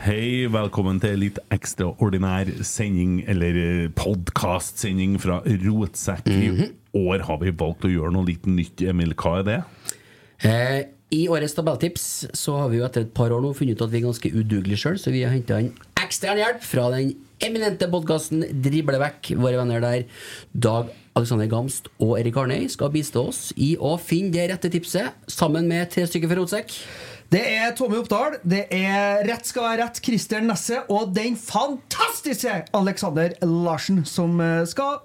Hei, velkommen til litt ekstraordinær sending, eller podkastsending fra Rotsekk. I år har vi valgt å gjøre noe litt nytt. Emil, hva er det? Eh, I årets tabelltips så har vi jo etter et par år nå funnet ut at vi er ganske udugelige sjøl, så vi har henta inn ekstern hjelp fra den eminente podkasten Driblevekk. Våre venner der, Dag Alexander Gamst og Erik Arnøy, skal bistå oss i å finne det rette tipset, sammen med tre stykker fra Rotsekk. Det er Tommy Oppdal, det er Rett skal være rett, Christer Nesse og den fantastiske Alexander Larsen som eh, skal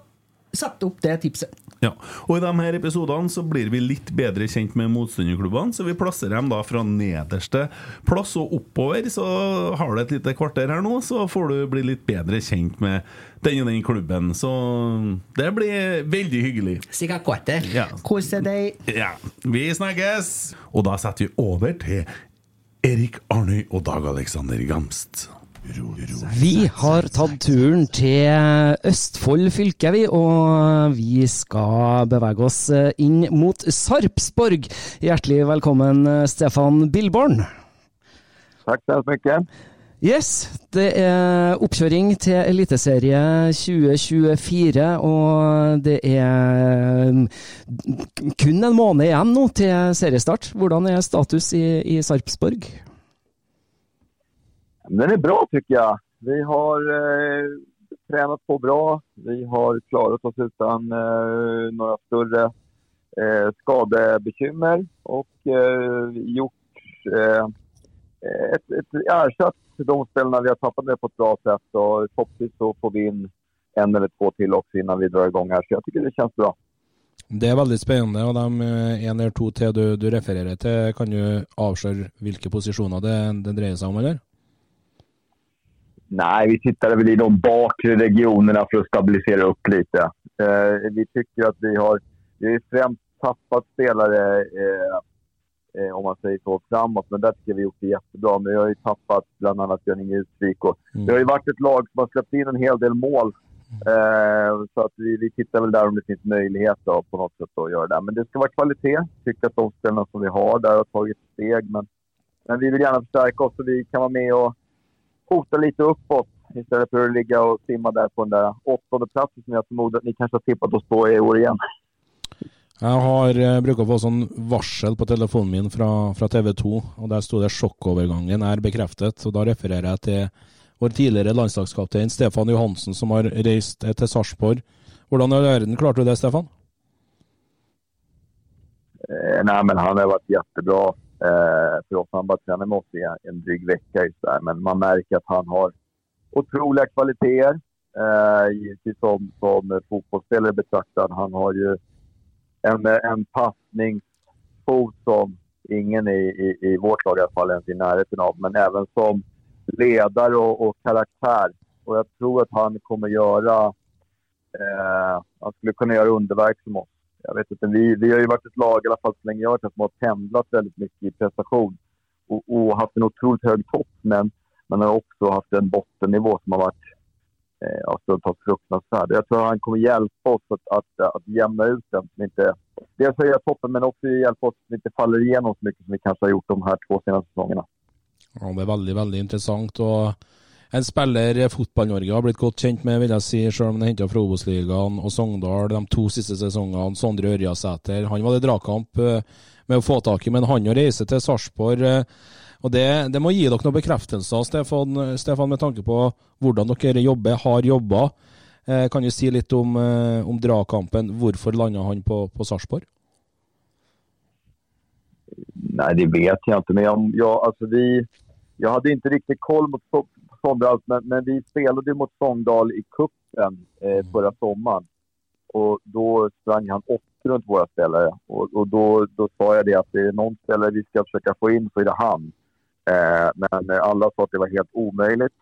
sette opp det tipset. Ja, og I de her episodene så blir vi litt bedre kjent med motstanderklubbene, så vi plasserer dem da fra nederste plass og oppover. Så har du et lite kvarter her nå, så får du bli litt bedre kjent med den og den klubben. Så det blir veldig hyggelig. Sikkert kvarter. Ja. Kos deg. Ja, vi snakkes! Og da setter vi over til Erik Arnøy og Dag Alexander Gamst. Vi har tatt turen til Østfold fylke, vi, og vi skal bevege oss inn mot Sarpsborg. Hjertelig velkommen, Stefan Billborn. Tack så mycket. Yes, det er oppkjøring til Eliteserie 2024, og det er kun en måned igjen nå til seriestart. Hvordan er status i, i Sarpsborg? Den är bra tycker jag. Vi har eh, tränat på bra. Vi har klarat oss utan eh, några större eh, skadebekymmer och eh, gjort eh, eh ett, ett, ersatt de ställena vi har tappat det på ett bra sätt och förhoppningsvis så får vi in en eller två till också innan vi drar igång här. Så jag tycker det känns bra. Det är väldigt spännande och eh, de en eller två till du, du refererar till kan du avslöja vilka positioner det, det drejer sig om, eller? Nej, vi tittade väl i de bakre regionerna för att stabilisera upp lite. Eh, vi tycker att vi har, vi har främst tappat spelare, eh, eh, om man säger så, framåt. Men där tycker jag vi gjort det jättebra. Men vi har ju tappat bland annat Björn Utvik. Och Mm. Det har ju varit ett lag som har släppt in en hel del mål. Eh, så att vi, vi tittar väl där om det finns möjlighet då, på något sätt att göra det. Men det ska vara kvalitet. Jag tycker att de spelarna som vi har där har tagit steg. Men, men vi vill gärna förstärka oss så vi kan vara med och hota lite uppåt istället för att ligga och simma där på den där åttonde platsen som jag förmodar att ni kanske har tippat oss på i år igen. Jeg har eh, bruker å få sånn varsel på telefonen min fra, fra TV 2, og der sto det 'sjokkovergangen er bekreftet'. og Da refererer jeg til vår tidligere landslagskaptein Stefan Johansen, som har reist eh, til Sarpsborg. I all verden klarte du det, Stefan? Eh, nej, men han har varit jättebra eh, för oss. Han bara tränat med oss i en, en dryg vecka. Just där. Men man märker att han har otroliga kvaliteter. Eh, givetvis som, som fotbollsspelare betraktad. Han har ju en, en passningsfot som ingen i, i, i vårt lag i alla fall ens i närheten av. Men även som ledare och, och karaktär. Och jag tror att han kommer göra... Eh, han skulle kunna göra underverk som oss. Jag vet inte, vi, vi har ju varit ett lag, i alla fall så länge jag har varit här, som har pendlat väldigt mycket i prestation. Och, och haft en otroligt hög topp, men man har också haft en bottennivå som har varit eh, stundtals fruktansvärd. Jag tror att han kommer hjälpa oss att, att, att jämna ut den. Som inte, dels höja toppen, men också hjälpa oss att inte faller igenom så mycket som vi kanske har gjort de här två senaste säsongerna. Ja, det är väldigt, väldigt intressant och en spiller Fotball-Norge har blitt godt kjent med, vil jeg si, selv om han er henta fra Obos-ligaen og Sogndal de to siste sesongene. Sondre Ørjasæter. Han var det dragkamp eh, med å få tak i, men han å reise til Sarpsborg eh, og det, det, må gi dere noen bekreftelser, Stefan, Stefan, med tanke på hvordan dere jobber, har jobba. Eh, kan du si litt om, eh, om dragkampen? Hvorfor landa han på, på Sarpsborg? Nej, det vet jag inte. Men jag, jag, alltså vi, jag hade inte riktigt koll mot Sondal, men, men vi spelade mot Sogndal i kuppen eh, mm. förra sommaren. Och då sprang han åt runt våra spelare. Och, och då, då sa jag det att det är någon spelare vi ska försöka få in så är det han. Eh, men alla sa att det var helt omöjligt.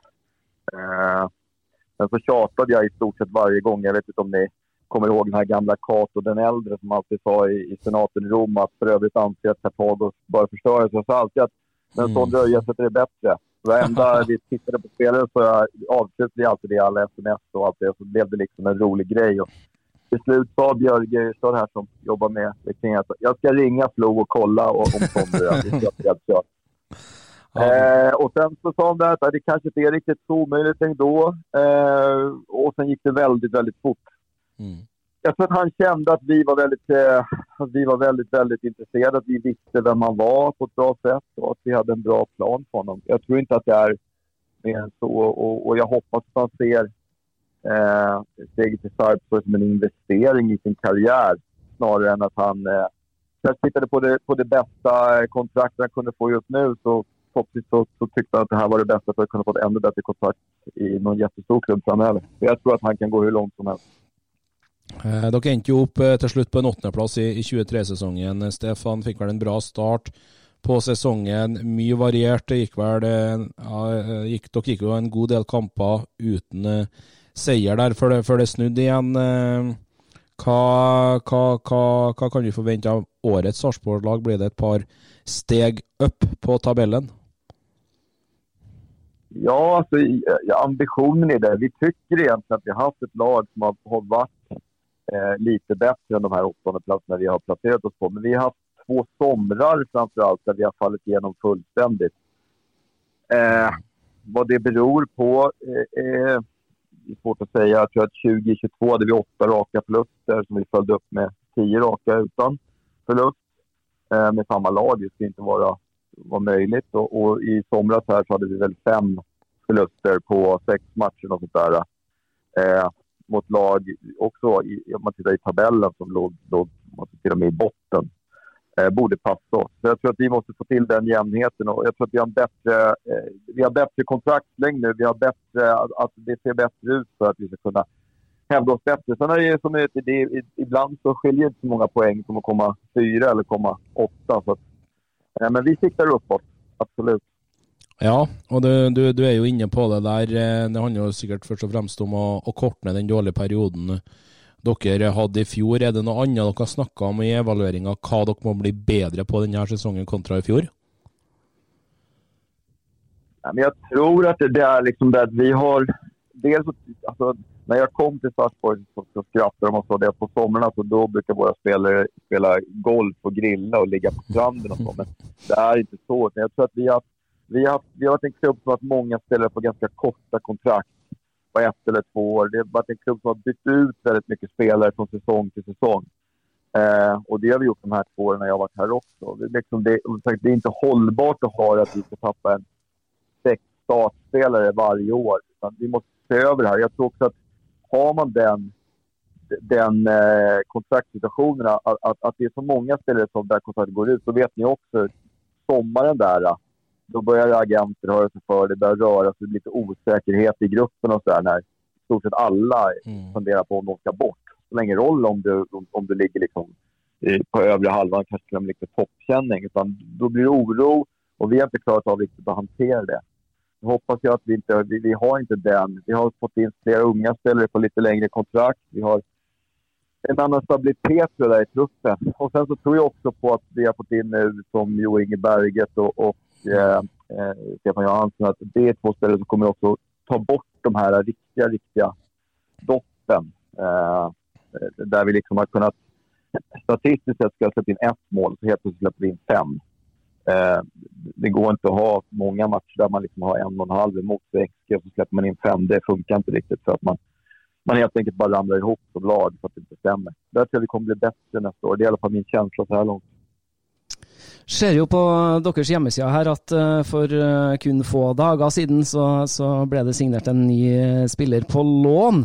Eh, sen så tjatade jag i stort sett varje gång. Jag vet inte om ni kommer ihåg den här gamla Cato den äldre som alltid sa i, i senaten i Rom att för övrigt anser att Kartagos bara förstörelse. Jag sa alltid att när en sån mm. dröjelse är bättre. Varenda vi tittade på spelare så avslutade jag alltid det alla sms och allt det. Så blev det liksom en rolig grej. Och till slut sa Björge Ystad här som jobbar med kring att jag ska ringa Flo och kolla om Sondre är Eh, och sen så sa de att det kanske inte är riktigt så omöjligt ändå. Eh, och sen gick det väldigt, väldigt fort. Mm. Jag tror att han kände att vi var väldigt, eh, att vi var väldigt, väldigt intresserade. Att vi visste vem han var på ett bra sätt och att vi hade en bra plan för honom. Jag tror inte att det är mer än så och, och jag hoppas att han ser eh, steget till Sarpsborg som en investering i sin karriär snarare än att han... Eh, jag tittade på det, på det bästa kontraktet han kunde få just nu så förhoppningsvis så, så tyckte han att det här var det bästa för att kunna få ett ännu bättre kontrakt i någon jättestor klubb framöver. Jag tror att han kan gå hur långt som helst. Eh, dere endte jo opp eh, til slutt på en åttendeplass i, 23-sesongen. Eh, Stefan fikk vel en bra start på sesongen. Mye variert. Det gikk vel ja, gikk, Dere gikk jo en god del kamper uten seier der før det, før det snudde igjen. Hva, hva, hva, hva, kan vi forvente av årets Sarpsborg-lag? Blir det et par steg upp på tabellen? Ja, alltså, ambitionen är det. Vi tycker egentligen att vi har haft ett lag som har, har varit eh, lite bättre än de här platserna vi har placerat oss på. Men vi har haft två somrar framför allt där vi har fallit igenom fullständigt. Eh, vad det beror på eh, eh är svårt att säga. Jag tror att 2022 hade vi åtta raka förluster som vi följde upp med tio raka utan förlust. Eh, med samma lag. Det skulle inte vara, vara möjligt. Och, och, i somras här så hade vi väl fem förluster på sex matcher och sånt där. Eh, mot lag också, i, om man tittar i tabellen, som låg, låg till och med i botten. Eh, borde passa oss. Så jag tror att vi måste få till den jämnheten och jag tror att vi har en bättre, eh, vi har bättre kontraktslängd nu. Vi har bättre, att det ser bättre ut för att vi ska kunna hävda oss bättre. Sen är det som det, det, ibland så skiljer det inte så många poäng som att komma fyra eller komma åtta. Så att, eh, men vi siktar uppåt, absolut. Ja, og du, du, du, er jo inne på det der. Eh, det handler jo sikkert først og fremst om å, å korte ned den dårlige perioden dere hadde i fjor. Er det noe annet dere har snakka om i evalueringa, hva dere må bli bedre på denne sesongen kontra i fjor? Ja, men jag tror att det, det är liksom det att vi har... Dels, altså, när jag kom till Sarpsborg så, så skrattade de och sa det på somrarna så då brukar våra spelare spela golf och grilla och ligga på stranden och så. Men det är inte så. Jag tror att vi har vi har, vi har varit en klubb som har haft många spelare på ganska korta kontrakt på ett eller två år. Det har varit en klubb som har bytt ut väldigt mycket spelare från säsong till säsong. Eh, och det har vi gjort de här två åren när jag har varit här också. Det, liksom det, det är inte hållbart att ha att vi ska tappa en sex startspelare varje år. vi måste se över det här. Jag tror också att har man den, den eh, kontraktssituationen, att, att, att, det är så många spelare som där kontraktet går ut, så vet ni också sommaren där då börjar agenter höra sig för, det börjar röra sig lite osäkerhet i gruppen och sådär när i stort sett alla mm. funderar på om de ska bort. Det spelar ingen roll om du, om, om du ligger liksom på övre halvan kanske till och med lite toppkänning. Utan då blir det oro och vi har inte klarat av riktigt att hantera det. Jag hoppas jag att vi inte, vi, vi har inte den. Vi har fått in flera unga spelare på lite längre kontrakt. Vi har en annan stabilitet tror jag, där i truppen. Och sen så tror jag också på att vi har fått in nu som Jo Inge Berget och, och eh, Stefan Johansson att det är två spelare som kommer också ta bort de här riktiga, riktiga doppen. Eh, där vi liksom har kunnat statistiskt sett ska jag släppa in ett mål så helt plötsligt släpper vi in fem. Eh, det går inte att ha många matcher där man liksom har en och en halv emot sig och så släpper man in fem. Det funkar inte riktigt för att man, man helt enkelt bara ramlar ihop som lag för att det inte stämmer. Där tror jag vi kommer bli bättre nästa år. Det är i alla fall min känsla så här långt. Ser jo på deres hjemmeside her at eh, for eh, kun få dager siden så, så ble det signert en ny eh, spiller på lån.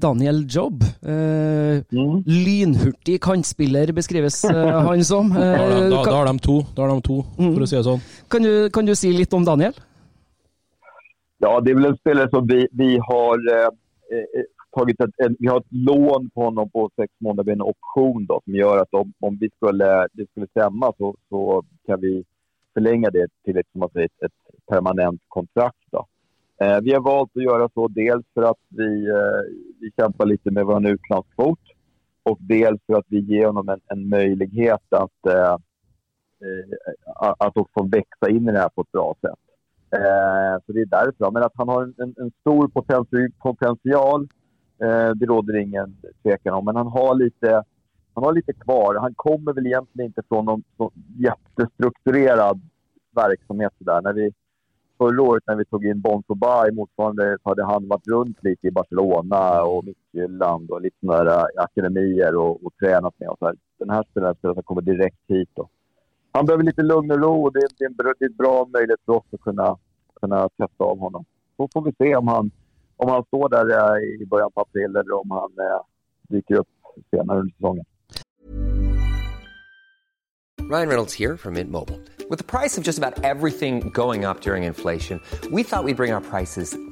Daniel Jobb. Mm. Lynhurtig kantspiller beskrives han som. Da har de, da, da har de to, da har de to Mm. for å si det sånn. Kan du, kan du si litt om Daniel? Ja, det är väl en spelare som vi, vi har eh, tagit ett, ett, vi har ett lån på honom på sex månader med en option då, som gör att om, om vi skulle, det skulle stämma så, så kan vi förlänga det till ett, som man säger, ett, permanent kontrakt. Då. Eh, vi har valt att göra så dels för att vi, eh, vi kämpar lite med vår utlandskvot och dels för att vi ger honom en, en möjlighet att, eh, eh att också växa in i det här på ett bra sätt. Eh, så det är därför. Men att han har en, en, stor potential, potential Eh, det råder ingen tvekan om. Men han har lite, han har lite kvar. Han kommer väl egentligen inte från någon jättestrukturerad verksamhet. Där. När vi, förra året när vi tog in Bonzo Bai, motsvarande så hade han varit runt lite i Barcelona och Midtjylland och lite sådana där eh, akademier och, och tränat med. Och så här. Den här spelaren som kommer direkt hit. Då. Han behöver lite lugn och ro och det, det är en bra, det är en bra möjlighet för oss att kunna, kunna testa av honom. Så får vi se om han, om han står där eh, i början på april eller om han eh, dyker upp senare under säsongen. Ryan Reynolds här från Mint Mobile. Med priset på nästan allt som går upp under inflationen, trodde vi att vi skulle bring priser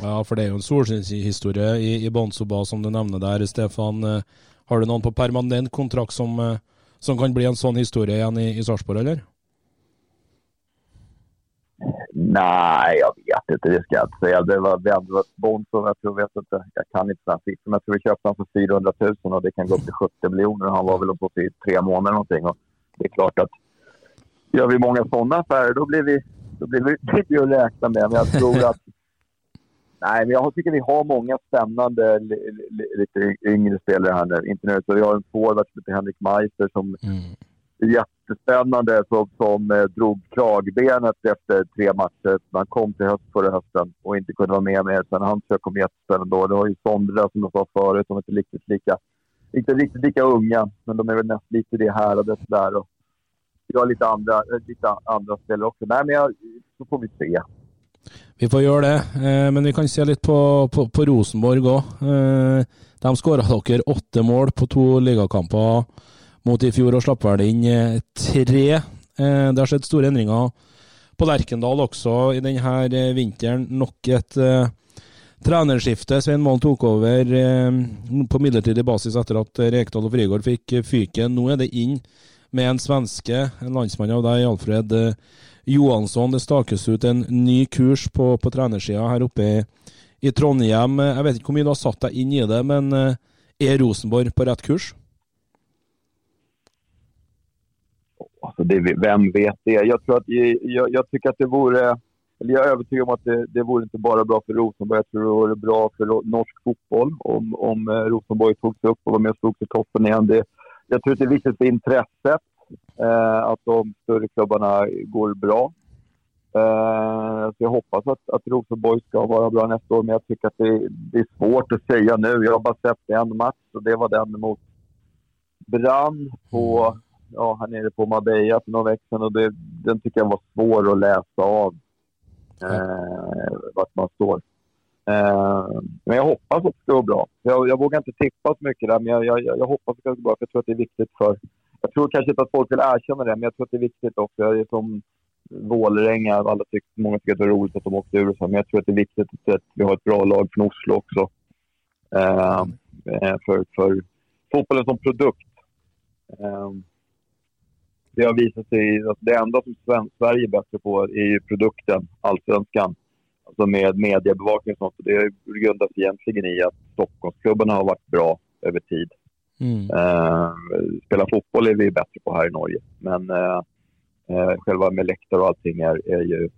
Ja, for det er jo en solskinnshistorie i, i Bonsoba, som du nevner der, Stefan. Eh, har du noen på permanent kontrakt som, eh, som kan bli en sånn historie igjen i, i Sarpsborg, eller? Nej, jag vet inte. Det ska jag inte säga. Det var, det Bonzo, jag tror, vet inte. Jag kan inte den siffran. Jag tror vi köpte honom för 400 000 och det kan gå upp till 70 miljoner. Han var väl uppe i tre månader någonting. Och det är klart att gör vi många sådana affärer då blir vi, då blir vi, blir vi att räkna med. Men jag tror att Nej, men jag tycker vi har många spännande, li, li, lite yngre spelare här nu. Inte nu, så vi har en forward som heter Henrik Meister som är jättespännande, som, som eh, drog kragbenet efter tre matcher. Han kom till höst förra hösten och inte kunde vara med mer. Sen han försökte komma jättespännande då. Det var ju Sondra, som jag sa förut, är inte riktigt lika, inte riktigt lika unga, men de är väl nästan lite det häradet där. Och vi har lite andra, lite andra spelare också. Nej, men jag, så får vi se. Vi får gjøre det, eh, men vi kan se litt på, på, på Rosenborg òg. Eh, de skåra dere åtte mål på to ligakamper mot i fjor og slapp vel inn eh, tre. Eh, det har skjedd store endringer på Lerkendal også i denne eh, vinteren. Nok et eh, trenerskifte. Svein Målen tok over eh, på midlertidig basis etter at Rekdal og Frigård fikk fyken. Nå er det inn med en svenske, en landsmann av deg, Alfred eh, Johansson. Det stakes ut en ny kurs på, på trenersida her oppe i, i Trondheim. Eh, Jeg vet ikke hvor mye du har satt deg inn i det, men eh, er Rosenborg på rett kurs? Alltså det, vem vet det? Jag, tror att, eh, jag, jag tycker att det vore... Eller jag är övertygad om att det, det vore inte bara bra för Rosenborg. Jag tror det vore bra för norsk fotboll om, om Rosenborg Rosenborg togs upp och var med och slog sig toppen igen. Det, jag tror att det är viktigt för intresset att de större klubbarna går bra. Eh, så jag hoppas att, att Rosenborg ska vara bra nästa år, men jag tycker att det, det är svårt att säga nu. Jag har bara sett en match och det var den mot Brann på, ja, här nere på Marbella för några veckor sedan och det, den tycker jag var svår att läsa av eh, vart man står. Eh, men jag hoppas att det ska gå bra. Jag, jag vågar inte tippa så mycket där, men jag, jag, jag hoppas att det ska gå bra. För jag tror att det är viktigt för... Jag tror kanske inte att folk vill erkänna det, men jag tror att det är viktigt också. Jag är som Vålerenga, alla tycker, många tycker att det är roligt att de åkte ur och så, men jag tror att det är viktigt att vi har ett bra lag från Oslo också. Ehm, eh, för, för fotbollen som produkt. Eh, det har visat sig att det enda som Sverige är bättre på är ju produkten, allsvenskan. Alltså med mediebevakning och sånt. Det grundas egentligen i att Stockholmsklubbarna har varit bra över tid. Mm. Eh, spela fotboll är vi bättre på här i Norge. Men eh, eh, själva med läktare och allting är, är ju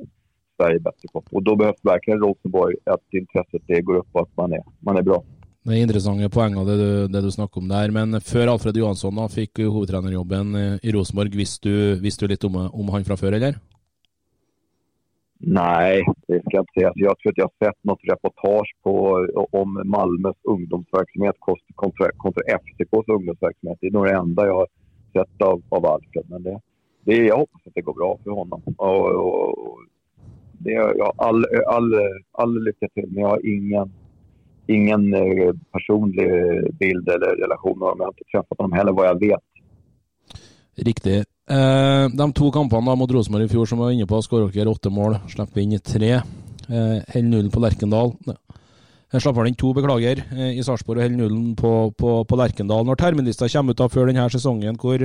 Sverige bättre på. Och då behövs verkligen Rosenborg att intresset det går upp och att man är, man är bra. Det er interessante poenger det du, det du snakker om der. Men før Alfred Johansson da fikk hovedtrenerjobben eh, i Rosenborg, visste du, visste du litt om, om han fra før, eller? Nej, det ska jag inte säga. Jag tror att jag har sett något reportage på, om Malmös ungdomsverksamhet kontra, kontra, FCKs ungdomsverksamhet. Det är nog det enda jag har sett av, av Alfred. Men det, det, jag hoppas att det går bra för honom. Och, och, det, jag har all, all, all lycka till, men jag har ingen, ingen eh, personlig bild eller relation med honom. Jag har inte träffat honom heller vad jag vet. Riktig. Eh, de to kampene da mot Rosenborg i fjor som vi var inne på, skårer dere åtte mål, slipper inn tre. Eh, Holder nullen på Lerkendal. Jeg slapper inn to, beklager, eh, i Sarpsborg og holder nullen på, på, på Lerkendal. Når terminlista kommer ut da før denne sesongen, hvor,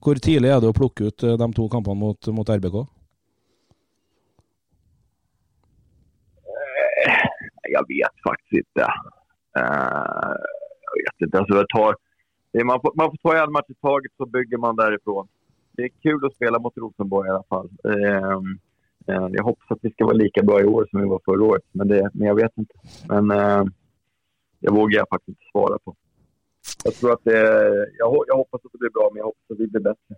hvor tidlig er det å plukke ut eh, de to kampene mot, mot RBK? Eh, Jag vet faktiskt inte. Eh, Jag vet inte. Alltså, tar, man, får, man får ta en match i taget så bygger man därifrån. Det är kul att spela mot Rosenborg i alla fall. Eh, eh, jag hoppas att vi ska vara lika bra i år som vi var förra året, men, det, men jag vet inte. Men eh, jag vågar faktiskt inte svara på. Jag tror att det, jag, jag hoppas att det blir bra, men jag hoppas att vi blir bättre.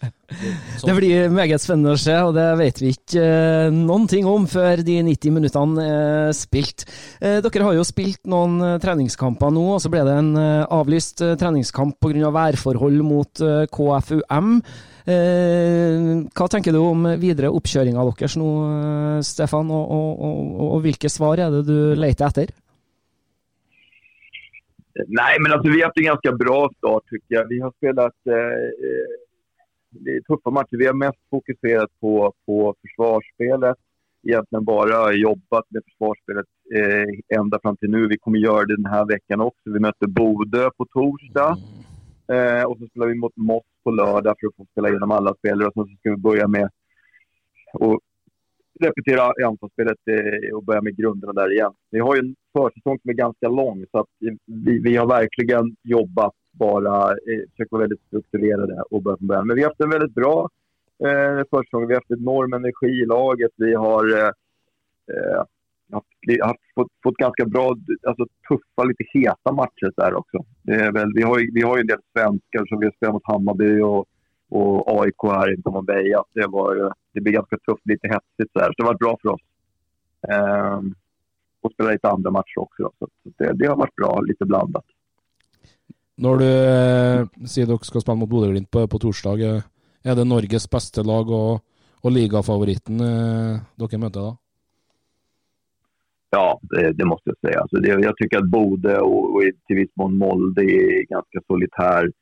Det blir meget spennende å se, og det vet vi ikke eh, noen ting om før de 90 minuttene er spilt. Eh, Dere har jo spilt noen eh, treningskamper nå, og så ble det en eh, avlyst eh, treningskamp pga. værforhold mot eh, KFUM. Eh, Hva tenker du om videre oppkjøringa deres nå, eh, Stefan, og, og, og, og hvilke svar er det du leter etter? Nej, men alltså, vi har haft en ganska bra start tycker jag. Vi har spelat eh, eh, det är tuffa matcher. Vi har mest fokuserat på, på försvarsspelet. Egentligen bara jobbat med försvarsspelet eh, ända fram till nu. Vi kommer göra det den här veckan också. Vi möter Bodö på torsdag. Eh, och så spelar vi mot Moss på lördag för att få spela igenom alla spelare. Och sen så ska vi börja med och repetera i anfallsspelet och börja med grunderna där igen. Vi har ju en försäsong som är ganska lång så att vi, vi har verkligen jobbat bara, eh, försökt vara väldigt strukturerade och börja från början. Men vi har haft en väldigt bra eh, försäsong. Vi har haft enorm energi i laget. Vi har eh, eh haft, haft, fått, fått ganska bra, alltså tuffa, lite heta matcher där också. Det är väl, vi, har ju, vi har ju en del svenskar som vi har spelat mot Hammarby och, och AIK här i Marbella. Det, var, det blir ganska tufft, lite hetsigt så. Så det varit bra för oss. Ehm, och spela lite andra matcher också. Då. Så att det, det har varit bra, lite blandat. Når du eh, sier dere skal spille mot Bodø-Glimt på, på torsdag, eh, er det Norges beste lag og, og ligafavoritten eh, dere møter da? Ja, det, det måste jag säga. Alltså det, jag tycker att Bode och, och till viss mån Molde är ganska solitär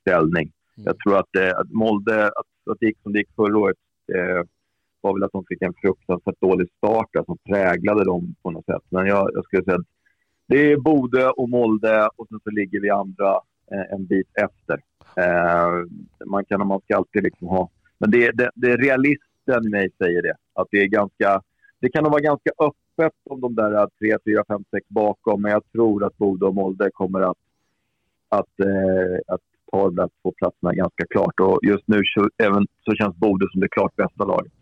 ställning. Mm. Jag tror att, eh, att Molde, att, att det gick som det gick förra året, eh, var väl att de fick en fruktansvärt dålig start där, som präglade dem på något sätt. Men jag, jag skulle säga att det är Bode och Molde och sen så ligger vi andra eh, en bit efter. Eh, man, kan, man ska alltid liksom ha... Men det, det, det realisten i mig säger det. Att det är ganska... Det kan nog vara ganska öppet om de där 3, 4, 5, 6 bakom. Men jag tror att Bode och Molde kommer att, att, eh, att ta de där två platserna ganska klart. Och just nu så, även, så känns Bode som det klart bästa laget.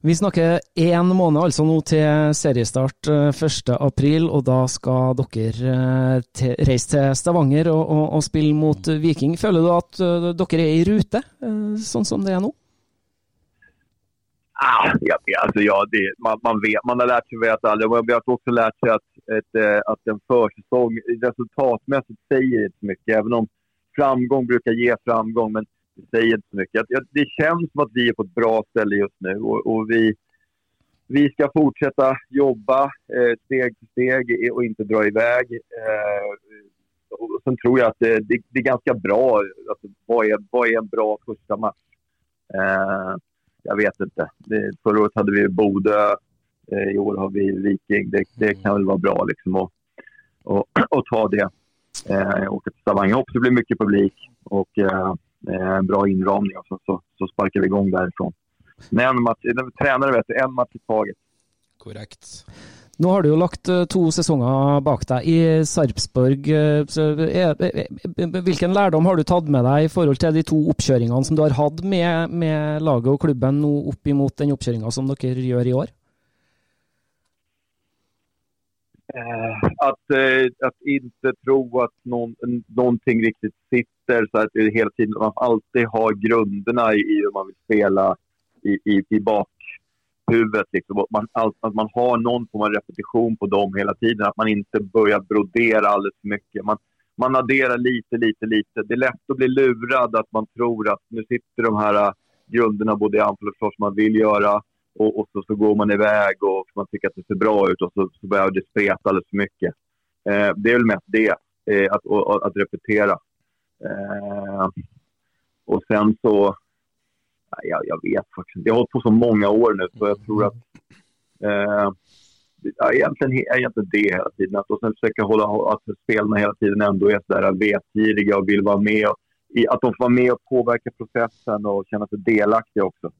Vi snakker én måned altså nå til seriestart 1.4, og da skal dere eh, til, reise til Stavanger og, og, og, spille mot Viking. Føler du at uh, dere er i rute, sånn som det er nå? Ah, ja, alltså, ja, det, man, man, vet, man har lärt sig veta aldrig. Man har också lärt sig att, ett, att en försäsong resultatmässigt säger inte mycket. Även om framgång brukar ge framgång. Men det säger inte så mycket. Det känns som att vi är på ett bra ställe just nu och, och vi, vi ska fortsätta jobba eh, steg för steg och inte dra iväg. Eh, och sen tror jag att det, det, det är ganska bra. Alltså, vad, är, vad är en bra första match? Eh, jag vet inte. Det, förra året hade vi Bodö. Eh, I år har vi Viking. Det, det kan väl vara bra liksom att och, och ta det. Eh, åka till Stavanger också. Det blir mycket publik. Och, eh, Eh, en bra inramning och så, så, så sparkar vi igång därifrån. Men en match, tränare vet du, en match i taget. Korrekt. Nå har du jo lagt eh, to sesonger bak deg i Sarpsborg. Eh, hvilken lærdom har du tatt med deg i forhold til de to oppkjøringene som du har hatt med, med laget og klubben nå opp imot den oppkjøringa som dere gjør i år? Eh, Eh, att, eh, att inte tro att någon, någonting riktigt sitter så att det hela tiden man alltid har grunderna i, i hur man vill spela i, i, i bakhuvudet. Liksom. Man, att man har någon form av repetition på dem hela tiden. Att man inte börjar brodera alldeles för mycket. Man, man adderar lite, lite, lite. Det är lätt att bli lurad att man tror att nu sitter de här eh, grunderna både i anfall och försvar som man vill göra och, och så, så, går man iväg och man tycker att det ser bra ut och så, så börjar det spreta alldeles för mycket. Eh, det är väl mest det, eh, att, och, att repetera. Eh, och sen så... Ja, jag vet faktiskt inte. Jag har hållit på så många år nu så jag tror att... Eh, ja, egentligen, egentligen det hela tiden. Att, och sen försöka hålla att spelarna hela tiden ändå är sådär vetgiriga och vill vara med. Och, att de får vara med och påverka processen och känna sig delaktiga också.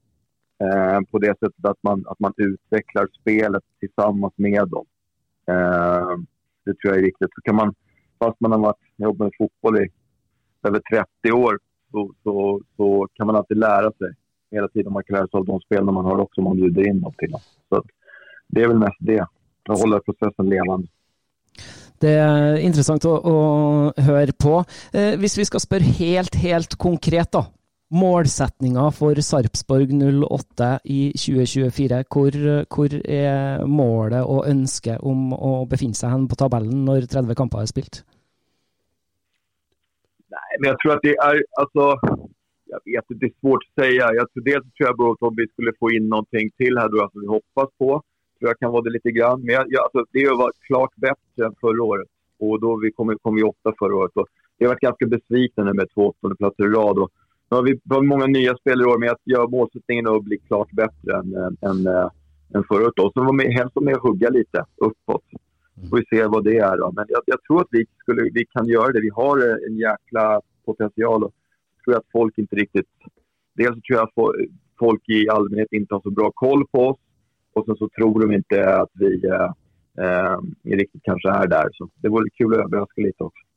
Eh, på det sättet att man, att man utvecklar spelet tillsammans med dem. Eh, det tror jag är viktigt. Så kan man, fast man har varit, jobbat med fotboll i över 30 år så, så, så, kan man alltid lära sig hela tiden. Man kan lära sig av de spel man har också om man bjuder in dem till dem. Så det är väl mest det, att hålla processen levande. Det er interessant å, å høre på. Eh, hvis vi skal spørre helt, helt konkret, da. Målsetninga for Sarpsborg 08 i 2024, hvor, hvor, er målet og ønsket om å befinne seg hen på tabellen når 30 kamper er spilt? Nej, men jag tror att det är, alltså, jag vet inte, det är svårt att säga. Jag tror dels tror jag att om vi skulle få in någonting till här då, alltså vi hoppas på. Tror jag kan vara det lite grann. Men jag, jag, alltså, det har varit klart bättre än förra året. Och då vi kom, kom vi åtta förra året. Och jag har varit ganska besviken med två åttondeplatser i rad. Och nu har vi har många nya spelare i år, men jag gör målsättningen att bli klart bättre än, än, än förra året. Och så var med, helst med att hugga lite uppåt. Så får vi se vad det är. Då. Men jag, jag, tror att vi, skulle, vi kan göra det. Vi har en jäkla potential. Och jag tror att folk inte riktigt... Dels så tror jag att folk i allmänhet inte har så bra koll på oss. Och sen så tror de inte att vi eh, eh, riktigt kanske är där. Så det vore kul att överraska lite också.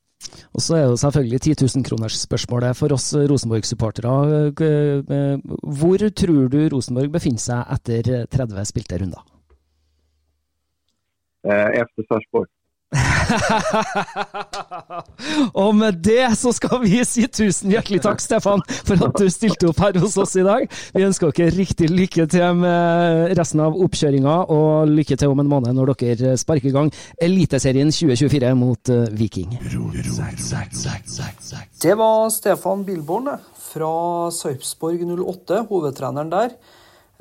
Og så er det selvfølgelig 10 000-kronersspørsmålet for oss Rosenborg-supportere. Eh, hvor tror du Rosenborg befinner seg etter 30 spilte runder? Eh, efter Sarpsborg. og med det så skal vi si tusen hjertelig takk, Stefan, for at du stilte opp her hos oss i dag. Vi ønsker dere riktig lykke til med resten av oppkjøringa, og lykke til om en måned når dere sparker i gang Eliteserien 2024 mot eh, Viking. Det var Stefan Bilborn eh, fra Sarpsborg 08, hovedtreneren der.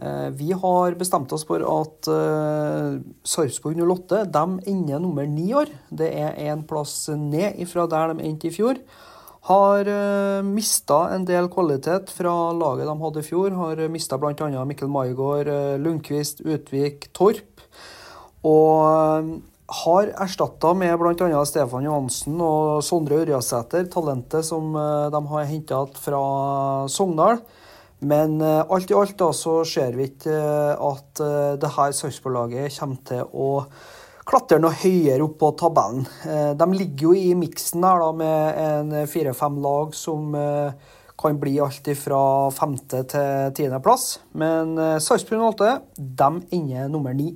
Eh, vi har bestemt oss for at uh, Sarpsborg 08 de ender nummer ni år. Det er en plass ned ifrån der de endte i fjor. har eh, uh, mista en del kvalitet fra laget de hadde i fjor. Har mista bl.a. Mikkel Maigård, Lundqvist, Utvik, Torp. Og har erstatta med bl.a. Stefan Johansen og Sondre Ørjasæter, talentet som de har henta fra Sogndal. Men uh, alt i alt da, så ser vi ikke uh, at uh, det her Sarpsborg-laget kommer til å klatre noe høyere opp på tabellen. de ligger jo i miksen her da, med en fire-fem lag som kan bli alt fra femte til tiendeplass. Men uh, Sarpsborg 08 de ender nummer ni.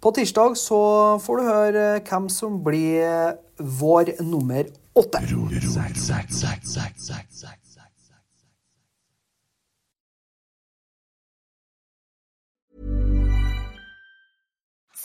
På tirsdag så får du høre hvem som blir vår nummer åtte.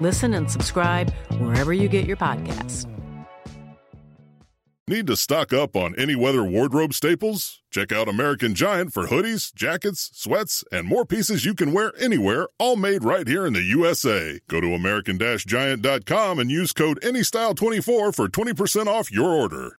Listen and subscribe wherever you get your podcasts. Need to stock up on any weather wardrobe staples? Check out American Giant for hoodies, jackets, sweats, and more pieces you can wear anywhere, all made right here in the USA. Go to American Giant.com and use code ANYSTYLE24 for 20% off your order.